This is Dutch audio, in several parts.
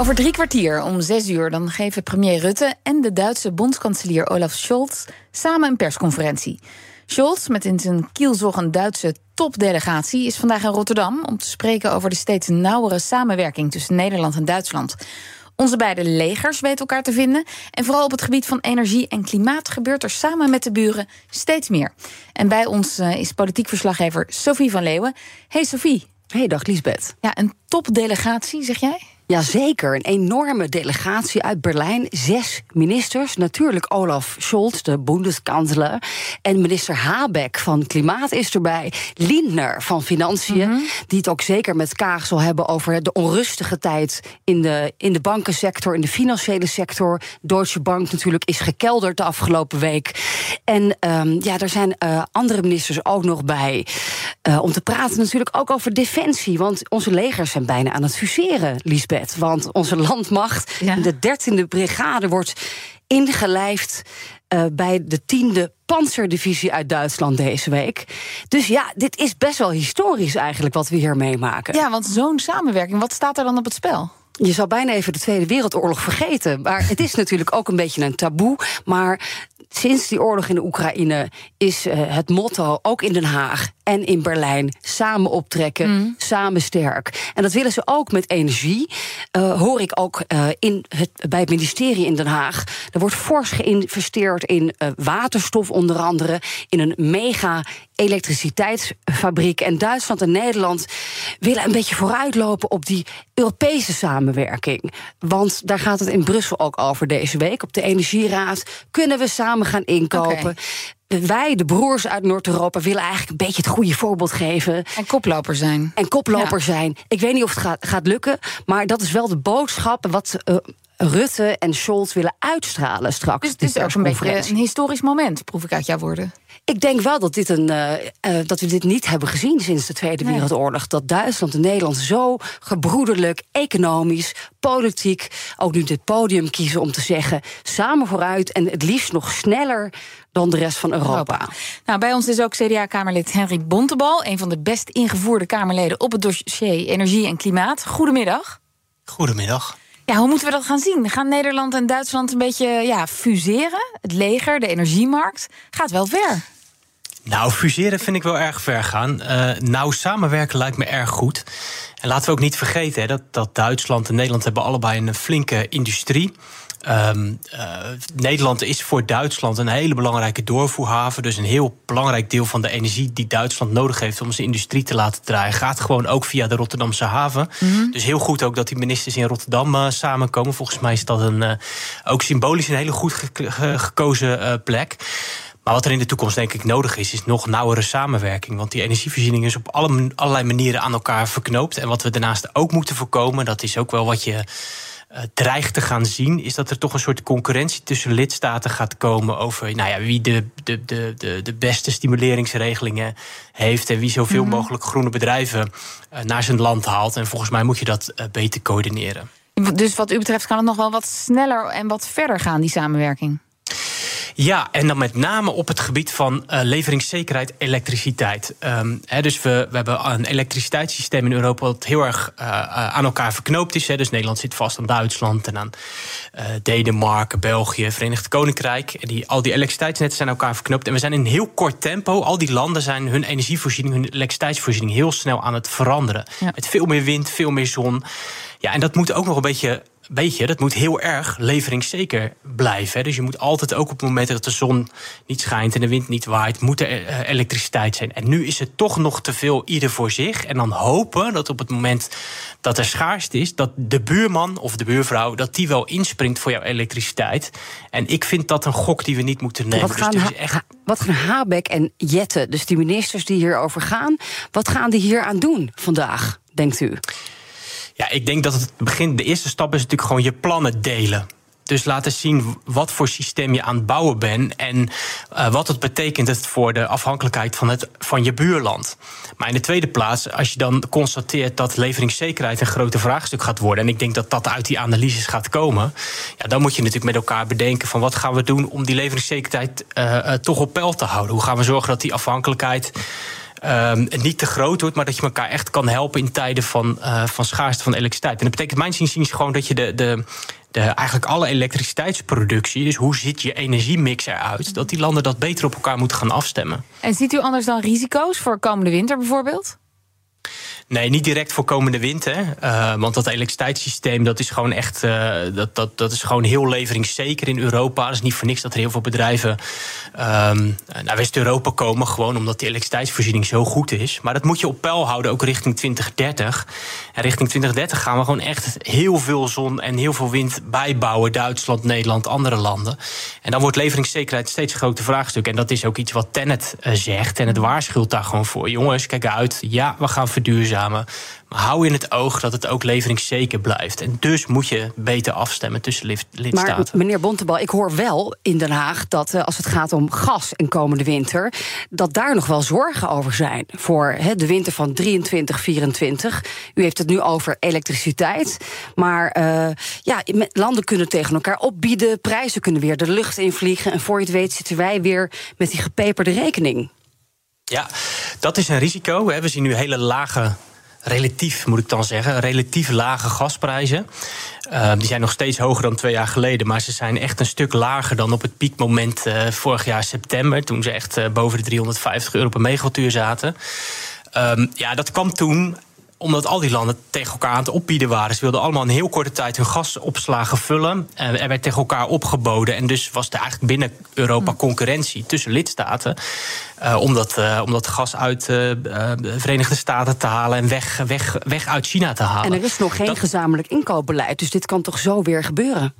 Over drie kwartier om zes uur dan geven premier Rutte en de Duitse bondskanselier Olaf Scholz samen een persconferentie. Scholz, met in zijn kielzog een Duitse topdelegatie, is vandaag in Rotterdam om te spreken over de steeds nauwere samenwerking tussen Nederland en Duitsland. Onze beide legers weten elkaar te vinden. En vooral op het gebied van energie en klimaat gebeurt er samen met de buren steeds meer. En bij ons eh, is politiek verslaggever Sophie van Leeuwen. Hey Sophie. Hey, dag Liesbeth. Ja, een topdelegatie, zeg jij? Jazeker, een enorme delegatie uit Berlijn. Zes ministers. Natuurlijk Olaf Scholz, de Bundeskanzler. En minister Habeck van Klimaat is erbij. Lindner van Financiën, die het ook zeker met Kaag zal hebben over de onrustige tijd in de, in de bankensector, in de financiële sector. Deutsche Bank natuurlijk is gekelderd de afgelopen week. En um, ja, er zijn uh, andere ministers ook nog bij. Uh, om te praten natuurlijk ook over defensie. Want onze legers zijn bijna aan het fuseren, Want onze landmacht, ja. de 13e brigade, wordt ingelijfd uh, bij de 10e panzerdivisie uit Duitsland deze week. Dus ja, dit is best wel historisch eigenlijk wat we hier meemaken. Ja, want zo'n samenwerking, wat staat er dan op het spel? Je zou bijna even de Tweede Wereldoorlog vergeten. Maar het is natuurlijk ook een beetje een taboe. Maar sinds die oorlog in de Oekraïne is uh, het motto, ook in Den Haag en in Berlijn, samen optrekken, mm. samen sterk. En dat willen ze ook met energie. Uh, hoor ik ook uh, in het, bij het ministerie in Den Haag. Er wordt fors geïnvesteerd in waterstof, onder andere, in een mega elektriciteitsfabriek. En Duitsland en Nederland willen een beetje vooruitlopen op die Europese samenwerking. Want daar gaat het in Brussel ook over deze week. Op de Energieraad kunnen we samen gaan inkopen. Wij, de broers uit Noord-Europa, willen eigenlijk een beetje het goede voorbeeld geven. En koploper zijn. En koploper ja. zijn. Ik weet niet of het gaat, gaat, lukken, maar dat is wel de boodschap. Wat uh, Rutte en Scholz willen uitstralen straks. Dus het is ook een beetje een historisch moment, proef ik uit jouw woorden. Ik denk wel dat, dit een, uh, uh, dat we dit niet hebben gezien sinds de Tweede nee. Wereldoorlog. Dat Duitsland en Nederland zo gebroederlijk, economisch, politiek... ook nu dit podium kiezen om te zeggen... samen vooruit en het liefst nog sneller dan de rest van Europa. Europa. Nou, bij ons is ook CDA-Kamerlid Henry Bontebal... een van de best ingevoerde Kamerleden op het dossier energie en klimaat. Goedemiddag. Goedemiddag. Ja, hoe moeten we dat gaan zien? Gaan Nederland en Duitsland een beetje ja, fuseren? Het leger, de energiemarkt? Gaat wel ver. Nou, fuseren vind ik wel erg ver gaan. Uh, nou, samenwerken lijkt me erg goed. En laten we ook niet vergeten hè, dat, dat Duitsland en Nederland hebben allebei een flinke industrie. Um, uh, Nederland is voor Duitsland een hele belangrijke doorvoerhaven. Dus een heel belangrijk deel van de energie die Duitsland nodig heeft om zijn industrie te laten draaien, gaat gewoon ook via de Rotterdamse haven. Mm -hmm. Dus heel goed ook dat die ministers in Rotterdam uh, samenkomen. Volgens mij is dat een, uh, ook symbolisch een hele goed ge ge gekozen plek. Maar wat er in de toekomst denk ik nodig is, is nog nauwere samenwerking. Want die energievoorziening is op alle, allerlei manieren aan elkaar verknoopt. En wat we daarnaast ook moeten voorkomen, dat is ook wel wat je uh, dreigt te gaan zien, is dat er toch een soort concurrentie tussen lidstaten gaat komen over nou ja, wie de, de, de, de, de beste stimuleringsregelingen heeft en wie zoveel mm -hmm. mogelijk groene bedrijven uh, naar zijn land haalt. En volgens mij moet je dat uh, beter coördineren. Dus wat u betreft kan het nog wel wat sneller en wat verder gaan, die samenwerking? Ja, en dan met name op het gebied van uh, leveringszekerheid elektriciteit. Um, he, dus we, we hebben een elektriciteitssysteem in Europa dat heel erg uh, aan elkaar verknoopt is. He. Dus Nederland zit vast aan Duitsland en aan uh, Denemarken, België, Verenigd Koninkrijk. En die, al die elektriciteitsnetten zijn aan elkaar verknoopt. En we zijn in heel kort tempo, al die landen zijn hun energievoorziening, hun elektriciteitsvoorziening heel snel aan het veranderen. Ja. Met veel meer wind, veel meer zon. Ja, en dat moet ook nog een beetje beetje, dat moet heel erg leveringszeker blijven. Hè. Dus je moet altijd ook op het moment dat de zon niet schijnt en de wind niet waait, moet er uh, elektriciteit zijn. En nu is het toch nog te veel ieder voor zich. En dan hopen dat op het moment dat er schaarste is, dat de buurman of de buurvrouw, dat die wel inspringt voor jouw elektriciteit. En ik vind dat een gok die we niet moeten nemen. Wat gaan, dus echt... wat gaan Habeck en Jette, dus die ministers die hierover gaan, wat gaan die hier aan doen vandaag, denkt u? Ja, ik denk dat het begin, de eerste stap is natuurlijk gewoon je plannen delen. dus laten zien wat voor systeem je aan het bouwen bent en uh, wat het betekent het voor de afhankelijkheid van, het, van je buurland. Maar in de tweede plaats, als je dan constateert dat leveringszekerheid een grote vraagstuk gaat worden, en ik denk dat dat uit die analyses gaat komen, ja, dan moet je natuurlijk met elkaar bedenken van wat gaan we doen om die leveringszekerheid uh, uh, toch op peil te houden. Hoe gaan we zorgen dat die afhankelijkheid um, niet te groot wordt, maar dat je elkaar echt kan helpen in tijden van, uh, van schaarste van elektriciteit. En dat betekent mijn inziens gewoon dat je de, de, de, eigenlijk alle elektriciteitsproductie, dus hoe ziet je energiemix eruit, dat die landen dat beter op elkaar moeten gaan afstemmen. En ziet u anders dan risico's voor komende winter bijvoorbeeld? Nee, niet direct voor komende winter. Uh, want dat elektriciteitssysteem dat is gewoon echt uh, dat, dat, dat is gewoon heel leveringszeker in Europa. Het is niet voor niks dat er heel veel bedrijven um, naar West-Europa komen. Gewoon omdat die elektriciteitsvoorziening zo goed is. Maar dat moet je op peil houden, ook richting 2030. En richting 2030 gaan we gewoon echt heel veel zon en heel veel wind bijbouwen. Duitsland, Nederland, andere landen. En dan wordt leveringszekerheid steeds een groter vraagstuk. En dat is ook iets wat Tennet uh, zegt. En het waarschuwt daar gewoon voor. Jongens, kijk uit. Ja, we gaan verduurzamen. Maar hou in het oog dat het ook leveringszeker blijft. En dus moet je beter afstemmen tussen lidstaten. Maar meneer Bontebal, ik hoor wel in Den Haag dat uh, als het gaat om gas en komende winter, dat daar nog wel zorgen over zijn voor he, de winter van 23, 24. U heeft het nu over elektriciteit. Maar uh, ja, landen kunnen tegen elkaar opbieden, prijzen kunnen weer de lucht invliegen. En voor je het weet zitten wij weer met die gepeperde rekening. Ja, dat is een risico. We zien nu hele lage relatief, moet ik dan zeggen, relatief lage gasprijzen. Uh, die zijn nog steeds hoger dan twee jaar geleden, maar ze zijn echt een stuk lager dan op het piekmoment uh, vorig jaar september, toen ze echt uh, boven de 350 euro per megawattuur zaten. Um, ja, dat kwam toen omdat al die landen tegen elkaar aan het opbieden waren. Ze wilden allemaal in heel korte tijd hun gasopslagen vullen. Er werd tegen elkaar opgeboden. En dus was er eigenlijk binnen Europa concurrentie tussen lidstaten. Uh, om, dat, uh, om dat gas uit uh, de Verenigde Staten te halen en weg, weg, weg uit China te halen. En er is nog geen dat... gezamenlijk inkoopbeleid. Dus dit kan toch zo weer gebeuren?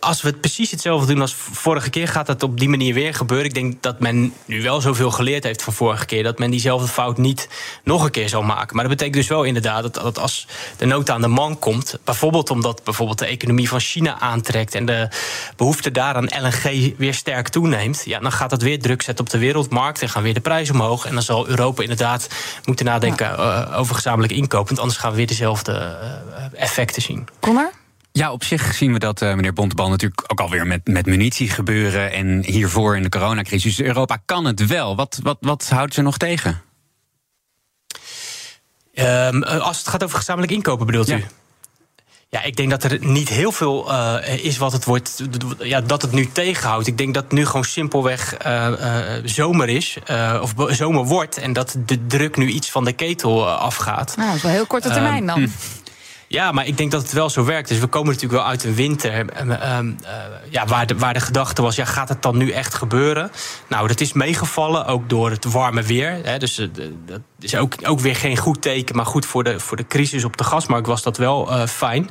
Als we het precies hetzelfde doen als vorige keer, gaat dat op die manier weer gebeuren. Ik denk dat men nu wel zoveel geleerd heeft van vorige keer, dat men diezelfde fout niet nog een keer zal maken. Maar dat betekent dus wel inderdaad dat, dat als de nood aan de man komt, bijvoorbeeld omdat bijvoorbeeld de economie van China aantrekt en de behoefte daar aan LNG weer sterk toeneemt, ja, dan gaat dat weer druk zetten op de wereldmarkt en gaan weer de prijzen omhoog. En dan zal Europa inderdaad moeten nadenken ja. uh, over gezamenlijk inkoop, want anders gaan we weer dezelfde uh, effecten zien. Connor? Ja, op zich zien we dat, uh, meneer Bontebal, natuurlijk ook alweer met, met munitie gebeuren. En hiervoor in de coronacrisis. Dus Europa kan het wel. Wat, wat, wat houdt ze nog tegen? Um, als het gaat over gezamenlijk inkopen, bedoelt ja. u? Ja, ik denk dat er niet heel veel uh, is wat het wordt, ja, dat het nu tegenhoudt. Ik denk dat het nu gewoon simpelweg uh, uh, zomer is, of zomer wordt, en dat de druk nu iets van de ketel afgaat. Nou, dat is wel heel korte termijn dan. Ja, maar ik denk dat het wel zo werkt. Dus we komen natuurlijk wel uit een winter uh, uh, ja, waar, de, waar de gedachte was... Ja, gaat het dan nu echt gebeuren? Nou, dat is meegevallen, ook door het warme weer. Hè, dus uh, dat is ook, ook weer geen goed teken... maar goed, voor de, voor de crisis op de gasmarkt was dat wel fijn.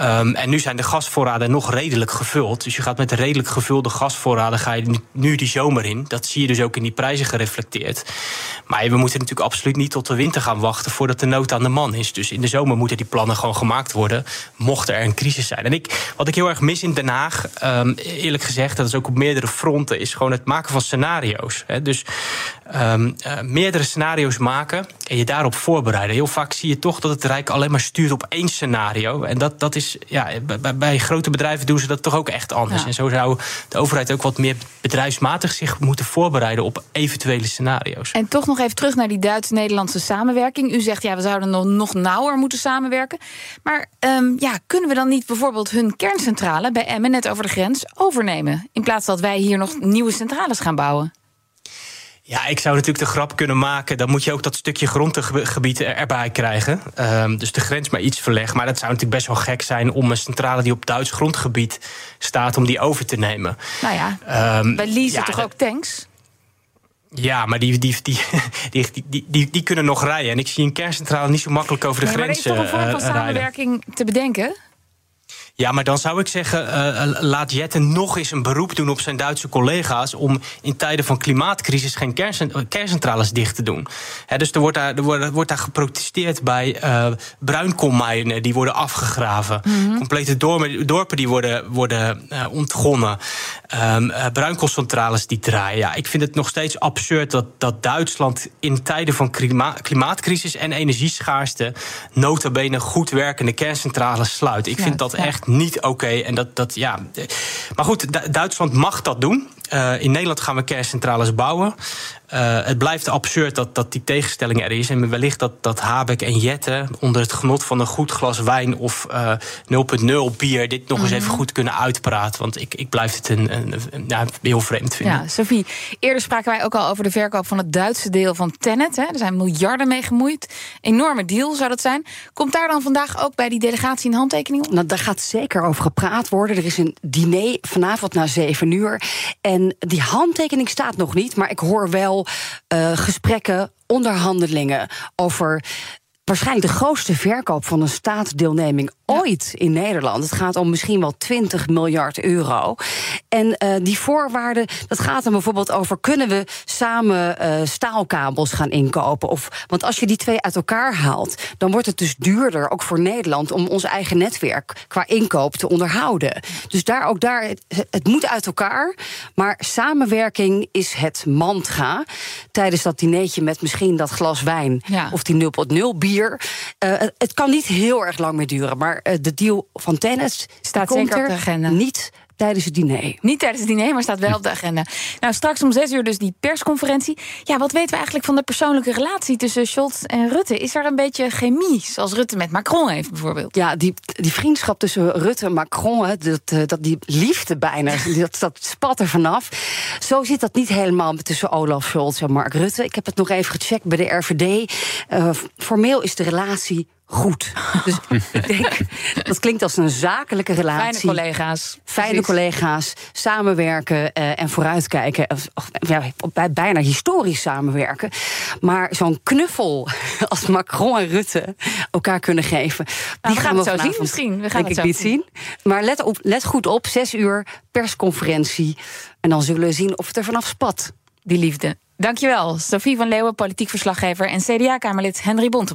Um, en nu zijn de gasvoorraden nog redelijk gevuld. Dus je gaat met redelijk gevulde gasvoorraden... ga je nu die zomer in. Dat zie je dus ook in die prijzen gereflecteerd. Maar we moeten natuurlijk absoluut niet tot de winter gaan wachten... voordat de nood aan de man is. Dus in de zomer moeten die plannen gewoon gemaakt worden, mocht er een crisis zijn. En ik, wat ik heel erg mis in Den Haag, um, eerlijk gezegd, dat is ook op meerdere fronten, is gewoon het maken van scenario's. Hè. Dus um, uh, meerdere scenario's maken en je daarop voorbereiden. Heel vaak zie je toch dat het Rijk alleen maar stuurt op één scenario. En dat, dat is, ja, bij, bij grote bedrijven doen ze dat toch ook echt anders. Ja. En zo zou de overheid ook wat meer bedrijfsmatig zich moeten voorbereiden op eventuele scenario's. En toch nog even terug naar die Duits-Nederlandse samenwerking. U zegt ja, we zouden nog, nog nauwer moeten samenwerken. Maar um, ja, kunnen we dan niet bijvoorbeeld hun kerncentrale bij Emmen, net over de grens, overnemen? In plaats dat wij hier nog nieuwe centrales gaan bouwen? Ja, ik zou natuurlijk de grap kunnen maken. Dan moet je ook dat stukje grondgebied erbij krijgen. Um, dus de grens maar iets verleggen. Maar dat zou natuurlijk best wel gek zijn om een centrale die op Duits grondgebied staat, om die over te nemen. Nou ja, um, wij leasen ja, toch ook tanks? Ja, maar die, die, die, die, die, die, kunnen nog rijden. En ik zie een kerncentrale niet zo makkelijk over de nee, grens. Maar er is toch een vorm van uh, samenwerking te bedenken? Ja, maar dan zou ik zeggen, uh, laat Jetten nog eens een beroep doen op zijn Duitse collega's om in tijden van klimaatcrisis geen kerncentrales dicht te doen. dus er wordt, daar, er wordt, wordt daar geprotesteerd bij uh, bruinkoolmijnen die worden afgegraven. Mhm. Complete dorpen die worden, worden uh, ontgonnen. Um, bruinkoolcentrales die draaien. Ja, ik vind het nog steeds absurd dat, dat Duitsland in tijden van klima klimaatcrisis en energieschaarste nota bene goed werkende kerncentrales sluit. Ik vind dat echt niet oké. En dat, dat, ja. Maar goed, Duitsland mag dat doen. Uh, in Nederland gaan we kerncentrales bouwen. Uh, het blijft absurd dat, dat die tegenstelling er is. En wellicht dat, dat Habeck en Jette onder het genot van een goed glas wijn of uh, eh, 0.0 bier dit nog eens even mhm. goed kunnen uitpraten. Want ik, ik blijf het een, een, een, ja, heel vreemd vinden. Ja, Sophie, eerder spraken wij ook al over de verkoop van het Duitse deel van Tennet. Hè. Er zijn miljarden mee gemoeid. Enorme deal zou dat zijn. Komt daar dan vandaag ook bij die delegatie een handtekening op? Nou, daar gaat zeker over gepraat worden. Er is een diner vanavond na 7 uur. En die handtekening staat nog niet, maar ik hoor wel uh, gesprekken, onderhandelingen over waarschijnlijk de grootste verkoop van een staatsdeelneming ooit in Nederland. Het gaat om misschien wel 20 miljard euro. En uh, die voorwaarden, dat gaat er bijvoorbeeld over: kunnen we samen uh, staalkabels gaan inkopen? Of, want als je die twee uit elkaar haalt, dan wordt het dus duurder, ook voor Nederland, om ons eigen netwerk qua inkoop te onderhouden. Dus daar ook daar, het, het moet uit elkaar. Maar samenwerking is het mantra. Tijdens dat dineetje met misschien dat glas wijn ja. of die 0.0 bier. Uh, het kan niet heel erg lang meer duren, maar uh, de deal van tennis staat zeker op de agenda. Niet tijdens het diner. Niet tijdens het diner, maar staat wel op de agenda. Nou, straks om zes uur dus die persconferentie. Ja, wat weten we eigenlijk van de persoonlijke relatie tussen Scholz en Rutte? Is er een beetje chemie, zoals Rutte met Macron heeft bijvoorbeeld? Ja, die, die vriendschap tussen Rutte en Macron, dat, eh, dat, die liefde bijna, dat, dat spat er vanaf. Zo zit dat niet helemaal tussen Olaf Scholz en Mark Rutte. Ik heb het nog even gecheckt bij de RVD. Uh, eh, formeel is de relatie goed. Dus ik denk, dat klinkt als een zakelijke relatie. Fijne collega's. Fijne collega's, samenwerken uh, en vooruitkijken. Of, ja, bijna historisch samenwerken. Maar zo'n knuffel als Macron en Rutte elkaar kunnen geven... Nou, die gaan we, zo zien misschien. We gaan denk het ik niet zien. Maar let, op, let goed op, zes uur persconferentie. En dan zullen we zien of het er vanaf spat. Die liefde. Dankjewel, Sophie van Leeuwen, politiek verslaggever... en CDA-kamerlid Henry Bonte.